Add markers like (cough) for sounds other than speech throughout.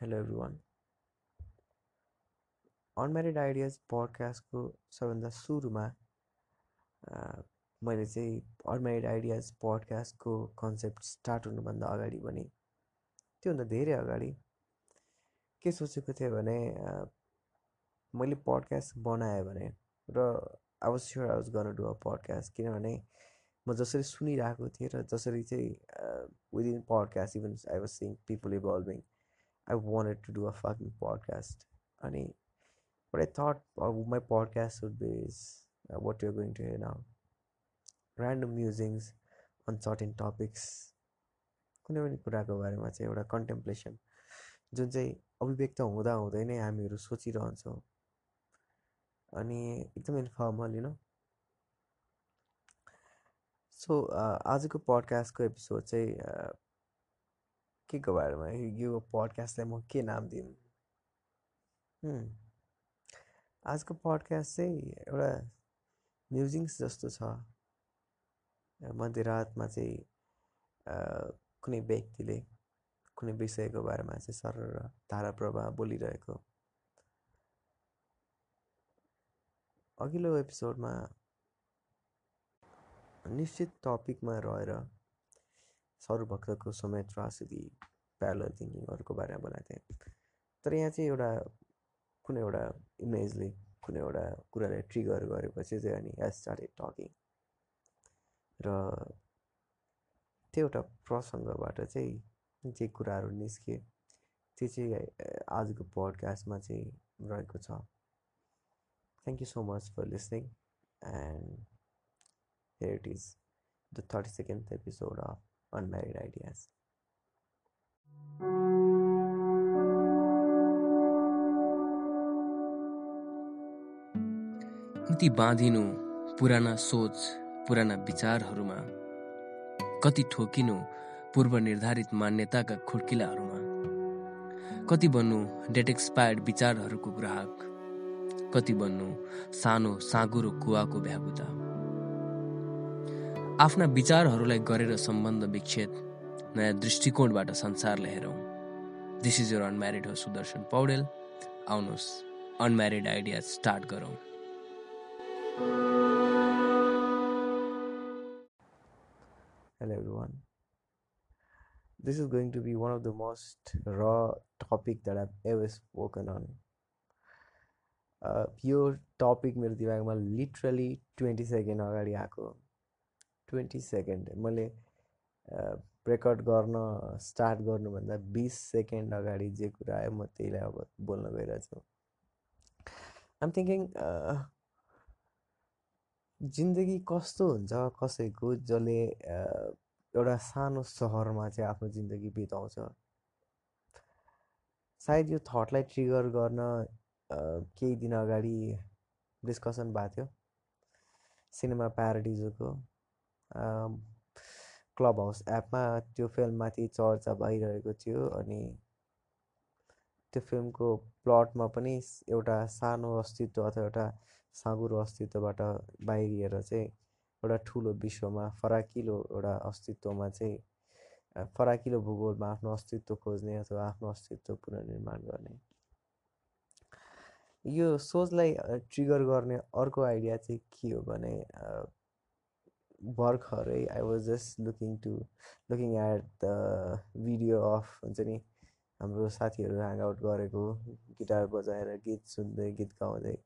Hello everyone unmarried ideas पडकास्टको सबभन्दा सुरुमा मैले चाहिँ अनम्यारिड आइडियाज पडकास्टको कन्सेप्ट स्टार्ट हुनुभन्दा अगाडि पनि त्योभन्दा धेरै अगाडि के सोचेको थिएँ भने मैले पडकास्ट बनाएँ भने र was sure was gonna do a podcast किनभने म जसरी सुनिरहेको थिएँ र जसरी चाहिँ within podcast even I was seeing people evolving I wanted to do a fucking podcast. Ani, what I thought my podcast would be is uh, what you're going to hear now random musings on certain topics कुनै पनि कुराको बारेमा चाहिँ एउटा contemplation जुन चाहिँ अभिव्यक्त हुँदा हुँदै नै हामीहरू सोचिरहन्छौँ अनि एकदम इन्फर्मल यु नो सो आजको पडकास्टको एपिसोड चाहिँ के को बारेमा? यो पडकास्टलाई म के नाम दिउँ आजको पडकास्ट चाहिँ एउटा म्युजिङ्स जस्तो छ। मध्यरातमा चाहिँ कुनै व्यक्तिले कुनै विषयको बारेमा चाहिँ सर धारा प्रवाह बोलिरहेको। अघिल्लो एपिसोडमा निश्चित टपिकमा रहेर सौरभक्तको समय त्रासदी प्यारल थिङ्किङहरूको बारेमा बनाएको थिएँ। तर यहाँ चाहिँ एउटा कुनै एउटा इमेजले कुनै एउटा कुरालाई ट्रिगर गरेपछि चाहिँ अनि आई स्टार्टेड टकिङ र त्यो एउटा प्रसङ्गबाट चाहिँ जे कुराहरू निस्के त्यो चाहिँ आजको पडकास्टमा चाहिँ रहेको छ। Thank you so much for listening and here it is the thirty second episode of unmarried ideas. कति बाँधिनु पुराना सोच पुराना विचारहरूमा कति ठोकिनु पूर्व निर्धारित मान्यताका खुड्किलाहरूमा कति बन्नु डेट एक्सपायर्ड विचारहरूको ग्राहक कति बन्नु सानो साँगुरो कुवाको भ्याबुता आफ्ना विचारहरूलाई गरेर सम्बन्ध विच्छेद नयाँ दृष्टिकोणबाट संसारलाई हेरौँ दिस इज यर अनम्यारिड हो सुदर्शन पौडेल आउनुहोस् अनम्यारिड आइडिया स्टार्ट गरौँ Hello everyone. This is going to be one of the most raw topic that I've ever spoken on. यो टपिक मेरो दिमागमा लिटरली ट्वेन्टी सेकेन्ड अगाडि आएको ट्वेन्टी सेकेन्ड मैले record गर्न स्टार्ट गर्नुभन्दा बिस सेकेन्ड अगाडि जे कुरा आयो म त्यहीलाई अब बोल्न गइरहेको छु आम थिङ्किङ जिन्दगी कस्तो हुन्छ कसैको जसले एउटा सानो सहरमा चाहिँ आफ्नो जिन्दगी बिताउँछ। सायद यो थटलाई ट्रिगर गर्न केही दिन अगाडि डिस्कसन भएको थियो। सिनेमा प्याराडिजोको क्लब हाउस एपमा त्यो फिल्ममाथि चर्चा भइरहेको थियो अनि त्यो फिल्मको प्लटमा पनि एउटा सानो अस्तित्व अथवा एउटा साँगुरो अस्तित्वबाट बाहिरिएर चाहिँ एउटा ठुलो विश्वमा फराकिलो एउटा अस्तित्वमा चाहिँ फराकिलो भूगोलमा आफ्नो अस्तित्व खोज्ने अथवा आफ्नो अस्तित्व पुनर्निर्माण गर्ने। यो सोचलाई ट्रिगर गर्ने अर्को आइडिया चाहिँ के हो भने भर्खरै I was just looking to looking at the video of हुन्छ नि हाम्रो साथीहरू ह्याङआउट गरेको गिटार बजाएर गीत सुन्दै गीत गाउँदै।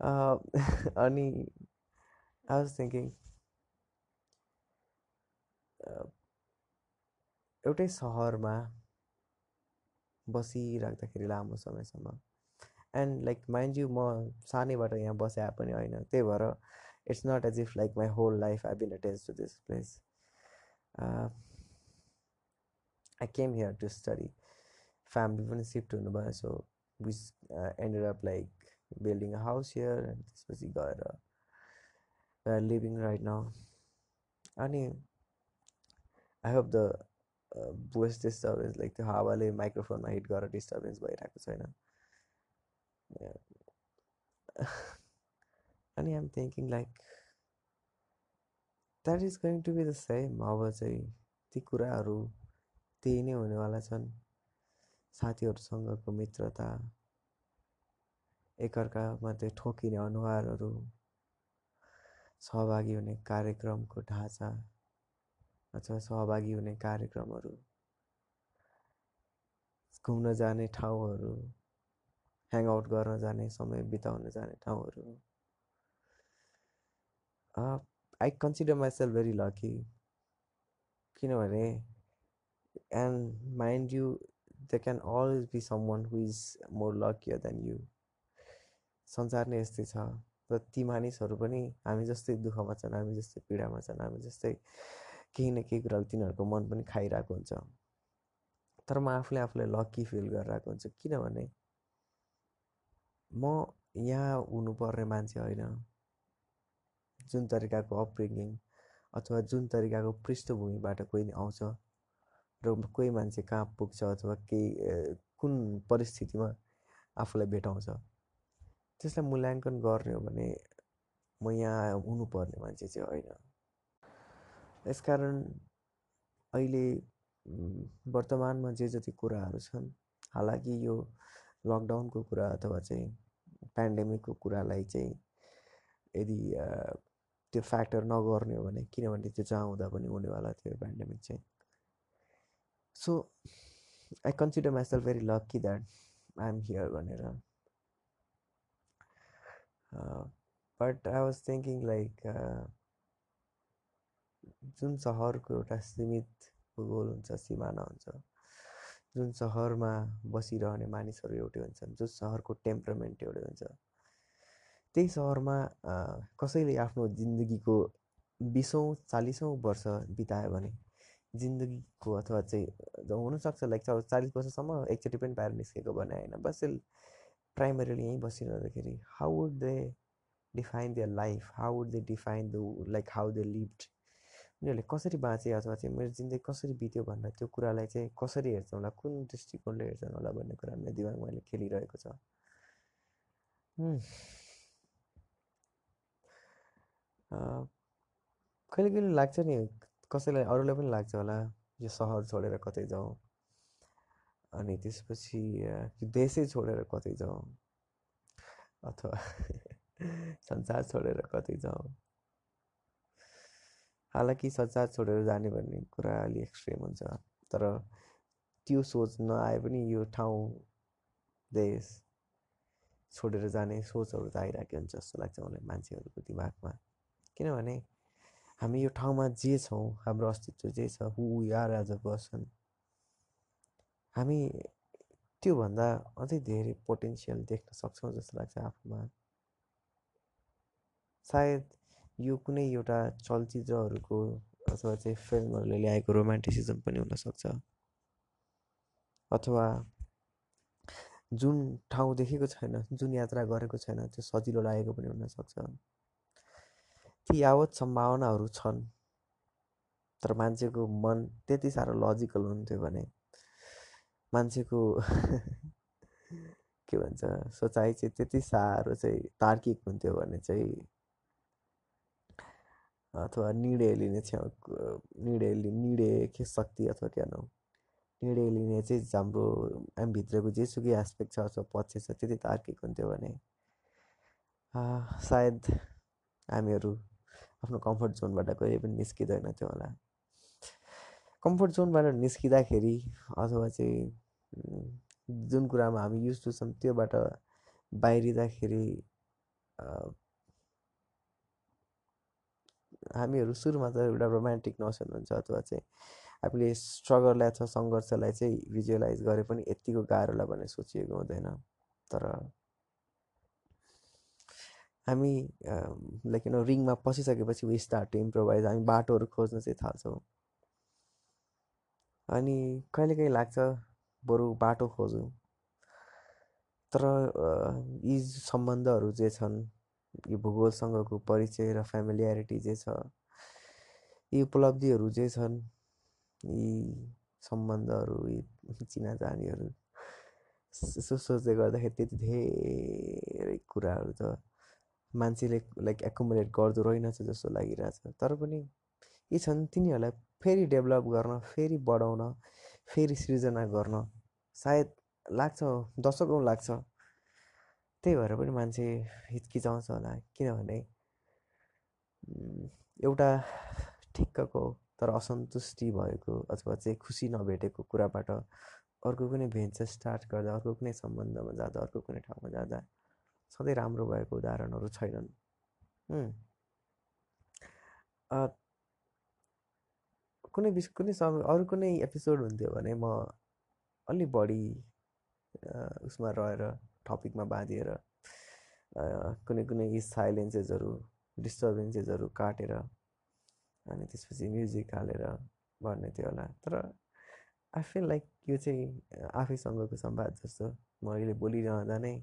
(laughs) अनि आई वाज थिङ्किङ एउटै सहरमा बसिराख्दाखेरि लामो समयसम्म। एन्ड लाइक माइन्ड यु म सानैबाट यहाँ बसे पनि होइन त्यही भएर it's not as if like my whole life i've been attached to this place uh, i came here to study family when shift to so we uh, ended up like building a house here and this was Igara. We are uh, living right now. And I hope the uh, disturbance, like the Havale microphone, my hit got a disturbance by Rakusai. Yeah. (laughs) अनि I'm thinking like that is going to be the same अब चाहिँ ती कुराहरू त्यही नै हुनेवाला छन् साथीहरूसँगको मित्रता एकअर्कामा त्यो ठोकिने अनुहारहरू सहभागी हुने कार्यक्रमको ढाँचा अथवा सहभागी हुने कार्यक्रमहरू घुम्न जाने ठाउँहरू ह्याङआउट गर्न जाने समय बिताउन जाने ठाउँहरू I consider myself very lucky किनभने and mind you they can always be someone who is more luckier than you संसार नै यस्तै छ। र ती मानिसहरू पनि हामी जस्तै दुःखमा छन् हामी जस्तै पीडामा छन् हामी जस्तै केही न केही कुराले तिनीहरूको मन पनि खाइरहेको हुन्छ। तर म आफूले आफूलाई लक्की फिल गरिरहेको हुन्छु। किनभने म यहाँ हुनुपर्ने मान्छे होइन। जुन तरिकाको अपब्रिङ्गिङ अथवा जुन तरिकाको पृष्ठभूमिबाट कोही आउँछ र कोही मान्छे कहाँ पुग्छ अथवा केही कुन परिस्थितिमा आफूलाई भेटाउँछ त्यसलाई मूल्याङ्कन गर्ने हो भने म यहाँ हुनुपर्ने मान्छे चाहिँ होइन। यसकारण अहिले वर्तमानमा जे जति कुराहरू छन् हालाकि यो लकडाउनको कुरा अथवा चाहिँ पेन्डेमिकको कुरालाई चाहिँ यदि त्यो फ्याक्टर नगर्ने हो भने किनभने त्यो जहाँ हुँदा पनि हुनेवाला थियो पेन्डेमिक चाहिँ। So I consider myself very lucky that I am here भनेर but I was thinking like जुन सहरको एउटा सीमित भूगोल हुन्छ सिमाना हुन्छ जुन सहरमा बसिरहने मानिसहरू एउटै हुन्छन् जुन सहरको टेम्परामेन्ट एउटै हुन्छ त्यही सहरमा कसैले आफ्नो जिन्दगीको बिसौँ चालिसौँ वर्ष बितायो भने जिन्दगीको अथवा चाहिँ हुनसक्छ लाइक चालिस वर्षसम्म एकचोटि पनि बाहिर निस्केको भने होइन बस प्राइमरीली यहीँ बसिरहँदाखेरि how would they define their life how would they define the like how they lived उनीहरूले कसरी बाँचे अथवा चाहिँ मेरो जिन्दगी कसरी बित्यो भनेर त्यो कुरालाई चाहिँ कसरी हेर्छन् होला? कुन दृष्टिकोणले हेर्छन् होला भन्ने कुरा मेरो दिमागमा अहिले खेलिरहेको छ। कहिले कहिले लाग्छ नि कसैलाई अरूलाई पनि लाग्छ होला यो सहर छोडेर कतै जाउँ। अनि त्यसपछि देशै छोडेर कतै जाउँ। अथवा (laughs) संसार छोडेर कतै जाउँ। हालाकि संसार छोडेर जाने भन्ने कुरा अलि एक्सट्रिम हुन्छ तर त्यो सोच नआए पनि यो ठाउँ देश छोडेर जाने सोचहरू त आइरहेको हुन्छ जस्तो लाग्छ मलाई मान्छेहरूको दिमागमा। किनभने हामी यो ठाउँमा जे छौँ हाम्रो अस्तित्व जे छ who are as a person हामी त्योभन्दा अझै धेरै पोटेन्सियल देख्न सक्छौँ जस्तो लाग्छ आफूमा। सायद यो कुनै एउटा चलचित्रहरूको अथवा चाहिँ फिल्महरूले ल्याएको रोमान्टिसिजम पनि हुनसक्छ। अथवा जुन ठाउँ देखेको छैन जुन यात्रा गरेको छैन त्यो सजिलो लागेको पनि हुनसक्छ। ती यावत सम्भावनाहरू छन्। तर मान्छेको मन त्यति साह्रो लजिकल हुन्थ्यो भने मान्छेको (laughs) के भन्छ सोचाइ चाहिँ त्यति साह्रो चाहिँ तार्किक हुन्थ्यो भने चाहिँ अथवा निर्णय लिने छेउ निर्णय निर्णय के शक्ति अथवा क्या न निर्णय लिने चाहिँ हाम्रो हामीभित्रको जेसुकै एस्पेक्ट छ अथवा पक्ष छ त्यति तार्किक हुन्थ्यो भने सायद हामीहरू आफ्नो कम्फर्ट जोनबाट कहिले पनि निस्किँदैन थियो होला। कम्फर्ट जोनबाट निस्किँदाखेरि अथवा चाहिँ जुन कुरामा हामी युज टु छौँ त्योबाट बाहिरिँदाखेरि हामीहरू सुरुमा त एउटा रोमान्टिक नोसन हुन्छ अथवा चाहिँ हामीले स्ट्रगललाई अथवा सङ्घर्षलाई चाहिँ भिजुअलाइज गरे पनि यत्तिको गाह्रोलाई भनेर सोचिएको हुँदैन। तर हामी लाइक यु नो रिङमा पसिसकेपछि वी स्टार्ट टु इम्प्रोभाइज हामी बाटोहरू खोज्न चाहिँ थाल्छौँ। अनि कहिलेकाहीँ लाग्छ बरु बाटो खोजौँ। तर यी सम्बन्धहरू जे छन् यो भूगोलसँगको परिचय र फ्यामिलियारिटी जे छ यी उपलब्धिहरू जे छन् यी सम्बन्धहरू यी चिनाजानीहरू यसो सोच्दै गर्दाखेरि त्यति धेरै कुराहरू त मान्छेले लाइक एकोमोडेट गर्दो रहेनछ जस्तो लागिरहेछ। तर पनि यी छन् तिनीहरूलाई फेरि डेभलप गर्न फेरि बढाउन फेरि सृजना गर्न। सायद लाग्छ दशकौँ लाग्छ। त्यही भएर पनि मान्छे हिचकिचाउँछ होला किनभने एउटा ठिक्कको तर असन्तुष्टि भएको अथवा चाहिँ खुसी नभेटेको कुराबाट अर्को कुनै भेन्चर स्टार्ट गर्दा अर्को कुनै सम्बन्धमा जाँदा अर्को कुनै ठाउँमा जाँदा सधैँ राम्रो भएको उदाहरणहरू छैनन्। कुनै विष कुनै समय अरू कुनै एपिसोड हुन्थ्यो भने म अलि बढी उसमा रहेर टपिकमा बाँधिएर कुनै कुनै साइलेन्सेसहरू डिस्टर्बेन्सेसहरू काटेर अनि त्यसपछि म्युजिक हालेर गर्ने थियो होला। तर आई फिल लाइक यो चाहिँ आफैसँगको संवाद जस्तो। मैले बोलिरहँदा नै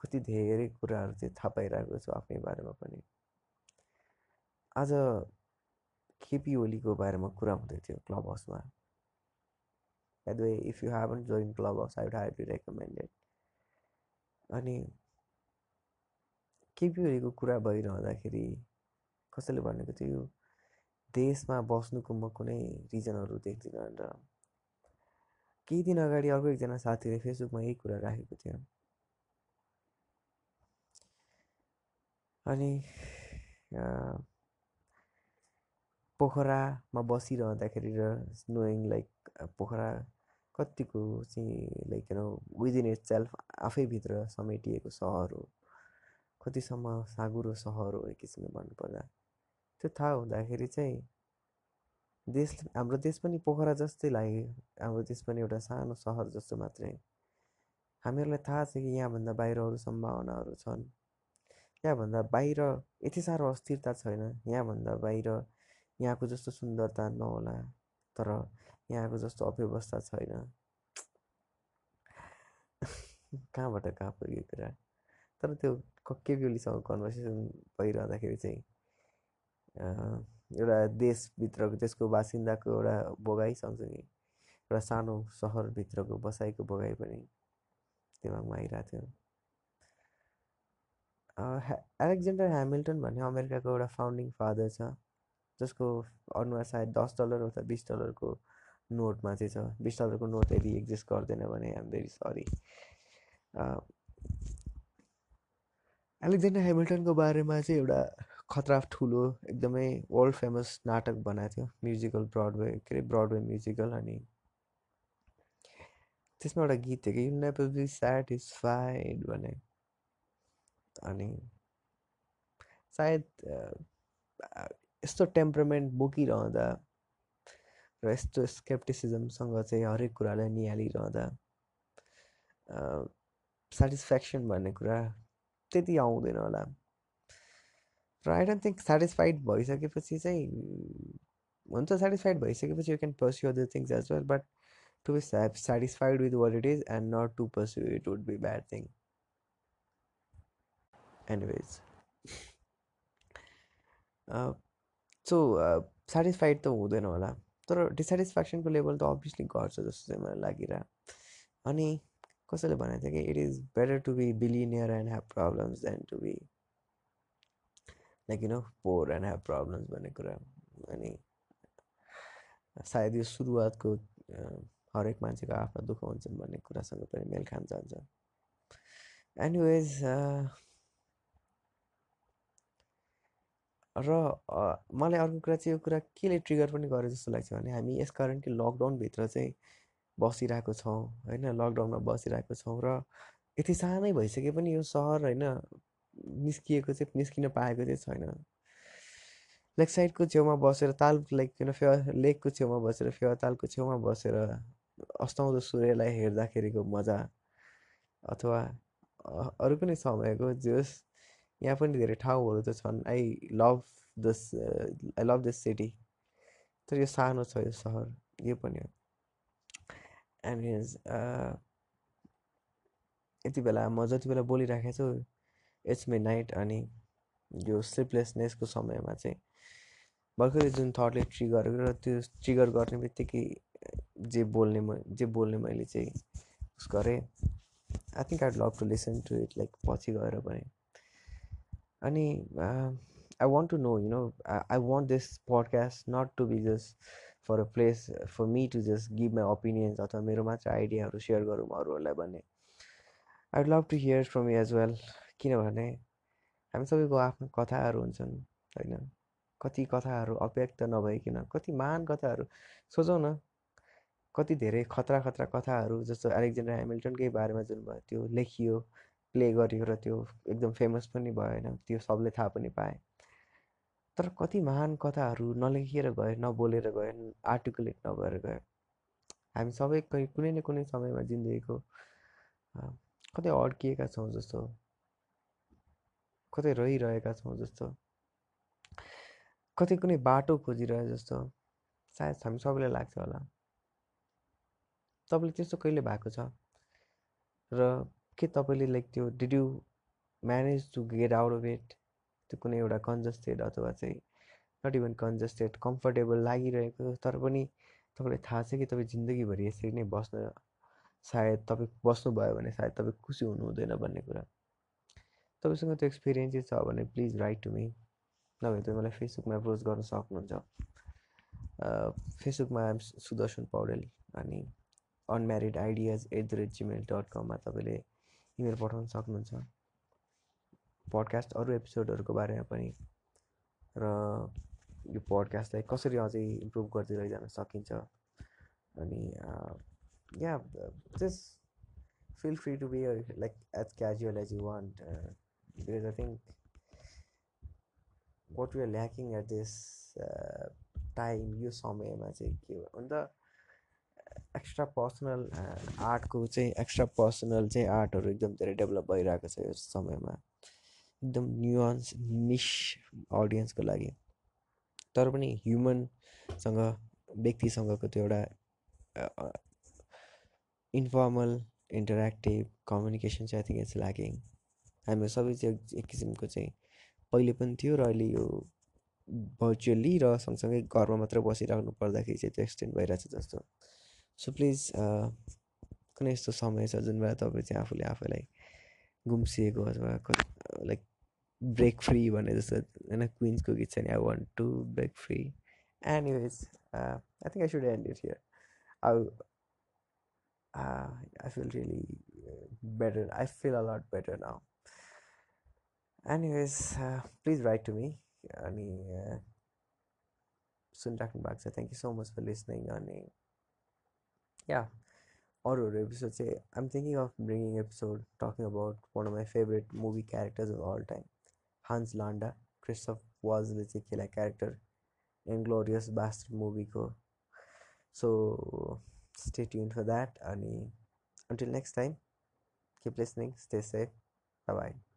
कति धेरै कुराहरू चाहिँ थाहा पाइरहेको छु आफ्नै बारेमा पनि। आज केपी ओलीको बारेमा कुरा हुँदै थियो क्लब हाउसमा। The way if you haven't join Clubhouse I would highly recommended अनि केपी ओलीको कुरा भइरहँदाखेरि कसैले भनेको थियो देशमा बस्नुको म कुनै रिजनहरू देख्दिनँ र केही दिन अगाडि अर्को एकजना साथीले फेसबुकमा यही कुरा राखेको थियो। अनि पोखरामा बसिरहँदाखेरि र नोइङ लाइक पोखरा कतिको चाहिँ like you within it self आफैभित्र समेटिएको सहर हो। कतिसम्म साँगुरो सहर हो एक किसिमले भन्नुपर्दा। त्यो थाहा हुँदाखेरि चाहिँ देश हाम्रो देश पनि पोखरा जस्तै लाग्यो। हाम्रो देश पनि एउटा सानो सहर जस्तो मात्रै। हामीहरूलाई थाहा छ कि यहाँभन्दा बाहिर अरू सम्भावनाहरू छन्। यहाँभन्दा बाहिर यति साह्रो अस्थिरता छैन। यहाँभन्दा बाहिर यहाँको जस्तो सुन्दरता नहोला तर यहाँको जस्तो अव्यवस्था छैन। (laughs) कहाँबाट कहाँ पुग्यो कुरा? तर त्यो केपिओलीसँग कन्भर्सेसन भइरहँदाखेरि चाहिँ एउटा देशभित्रको त्यसको बासिन्दाको एउटा भोगाइ सँगसँगै एउटा सानो सहरभित्रको बसाइको भोगाइ पनि दिमागमा आइरहेको थियो। एलेक्जेन्डर ह्यामिल्टन भन्ने अमेरिकाको एउटा फाउन्डिङ फादर छ जसको अनुहार सायद दस डलर अथवा बिस डलरको नोटमा चाहिँ छ। बिस डलरको नोट यदि एक्जिस्ट गर्दैन भने आइएम भेरी सरी एलेक्जेन्डर हेमिल्टनको बारेमा चाहिँ एउटा खतरा ठुलो एकदमै वर्ल्ड फेमस नाटक बनाएको थियो म्युजिकल ब्रडवे के अरे ब्रडवे म्युजिकल अनि त्यसमा एउटा गीत थियो कि यु नेभर बी सेटिस्फाइड भने अनि सायद यस्तो टेम्परमेन्ट बोकिरहँदा र यस्तो स्केप्टिसिजमसँग चाहिँ हरेक कुरालाई निहालिरहँदा सेटिस्फ्याक्सन भन्ने कुरा त्यति आउँदैन होला र आई डोन्ट थिङ्क सेटिस्फाइड भइसकेपछि चाहिँ हुन्छ सेटिस्फाइड भइसकेपछि you can pursue other things as well but to be satisfied with what it is and not to pursue it would be bad thing anyways so satisfied त हुँदैन होला तर डिसेटिस्फ्याक्सनको level त obviously घट्छ जस्तो चाहिँ मलाई लागिरह अनि कसैले भनेको थियो कि it is better to be billionaire and have problems than to be like you know poor and have problems भन्ने कुरा अनि सायद यो सुरुवातको हरेक मान्छेको आफ्नो दुःख हुन्छन् भन्ने कुरासँग पनि मेल खान जान्छ। एनिवेज र मलाई अर्को कुरा चाहिँ यो कुरा केले ट्रिगर पनि गर्यो जस्तो लाग्छ भने हामी यसकारण कि लकडाउनभित्र चाहिँ बसिरहेको छौँ होइन? लकडाउनमा बसिरहेको छौँ र यति सानै भइसके पनि यो सहर होइन निस्किएको चाहिँ निस्किन पाएको चाहिँ छैन। लेक साइडको छेउमा बसेर ताल लाइक किन फेवा लेकको छेउमा बसेर फेवा तालको छेउमा बसेर अस्ताउँदो सूर्यलाई हेर्दाखेरिको मजा अथवा अरू कुनै समयको जोस् यहाँ पनि धेरै ठाउँहरू त छन् I love this I love this city तर यो सानो छ यो सहर यो पनि हो एनिवेज यति बेला म जति बेला बोलिराखेको छु इट्स मे नाइट अनि यो स्लिपलेसनेसको समयमा चाहिँ भर्खरै जुन थटले ट्रिगर र त्यो ट्रिगर गर्ने बित्तिकै जे बोल्ने म जे बोल्ने मैले चाहिँ उस गरेँ I think I love to listen to it like पछि गएर पनि अनि I want to know you know I want this podcast not to be just for a place for me to just give my opinions अथवा मेरो मात्र आइडियाहरू share गरौँ अरूहरूलाई भन्ने I love to hear from you as well किनभने हामी सबैको आफ्नो कथाहरू हुन्छन् होइन कति कथाहरू अव्यक्त नभइकन कति महान कथाहरू सोचौँ न कति धेरै खतरा खतरा कथाहरू जस्तो एलेक्जेन्डर हेमिल्टनकै बारेमा जुन भयो त्यो लेखियो प्ले गरियो र त्यो एकदम फेमस पनि भएन त्यो सबले थाहा पनि पाए। तर कति महान कथाहरू नलेखिएर गयो नबोलेर गयो आर्टिकुलेट नभएर गयो हामी सबै कुनै न कुनै समयमा जिन्दगीको कतै अड्किएका छौँ जस्तो कतै रहिरहेका छौँ जस्तो कतै कुनै बाटो खोजिरहे जस्तो सायद हामी सबैलाई लाग्छ होला। तपाईँले त्यस्तो कहिले भएको छ? र के तपाईँले लाइक त्यो did you manage to get out of it? त्यो कुनै एउटा कन्जस्टेड अथवा चाहिँ नट इभन कन्जस्टेड कम्फर्टेबल लागिरहेको तर पनि तपाईँलाई थाहा छ कि तपाईँ जिन्दगीभरि यसरी नै बस्न सायद तपाईँ बस्नुभयो भने सायद तपाईँ खुसी हुनु हुँदैन भन्ने कुरा। तपाईँसँग त्यो एक्सपिरियन्सेस छ भने प्लिज राइट टु मी नभए तपाईँ मलाई फेसबुकमा एप्रोच गर्न सक्नुहुन्छ। फेसबुकमा आइएम सुदर्शन पौडेल अनि unmarried ideas at the rate Gmail dot कममा तपाईँले इमेल पठाउन सक्नुहुन्छ। पडकास्ट अरू एपिसोडहरूको बारेमा पनि। र यो पडकास्टलाई कसरी अझै इम्प्रुभ गर्दै लैजान सकिन्छ? अनि या just feel free to be like as casual as you want because I think what we are lacking at this time यो समयमा चाहिँ के हो अन्त एक्स्ट्रा पर्सनल आर्टको चाहिँ एक्स्ट्रा पर्सनल चाहिँ आर्टहरू एकदम धेरै डेभलप भइरहेको छ यो समयमा। एकदम न्युअन्स निस अडियन्सको लागि। तर पनि ह्युमनसँग व्यक्तिसँगको त्यो एउटा इन्फर्मल इन्टरेक्टिभ कम्युनिकेसन चाहिँ आई थिङ्क इट्स ल्याकिङ हामी सबै चाहिँ एक किसिमको चाहिँ पहिले पनि थियो र अहिले यो भर्चुअली र सँगसँगै घरमा मात्र बसिराख्नु पर्दाखेरि चाहिँ त्यो एक्सटेन्ड भइरहेछ जस्तो। सो प्लिज कुनै यस्तो समय छ जुन बेला तपाईँ चाहिँ आफूले आफैलाई गुम्सिएको अथवा लाइक ब्रेक फ्री भने जस्तो होइन क्विन्सको गीत छ नि I want to break free anyways I think I should end it here I I feel really better I feel a lot better now anyways please write to me अनि सुनिराख्नु भएको छ thank you so much for listening अनि yeah horror episode say i'm thinking of bringing episode talking about one of my favorite movie characters of all time hans landa christoph the killer character in glorious bastard movie ko. So stay tuned for that and until next time keep listening stay safe bye bye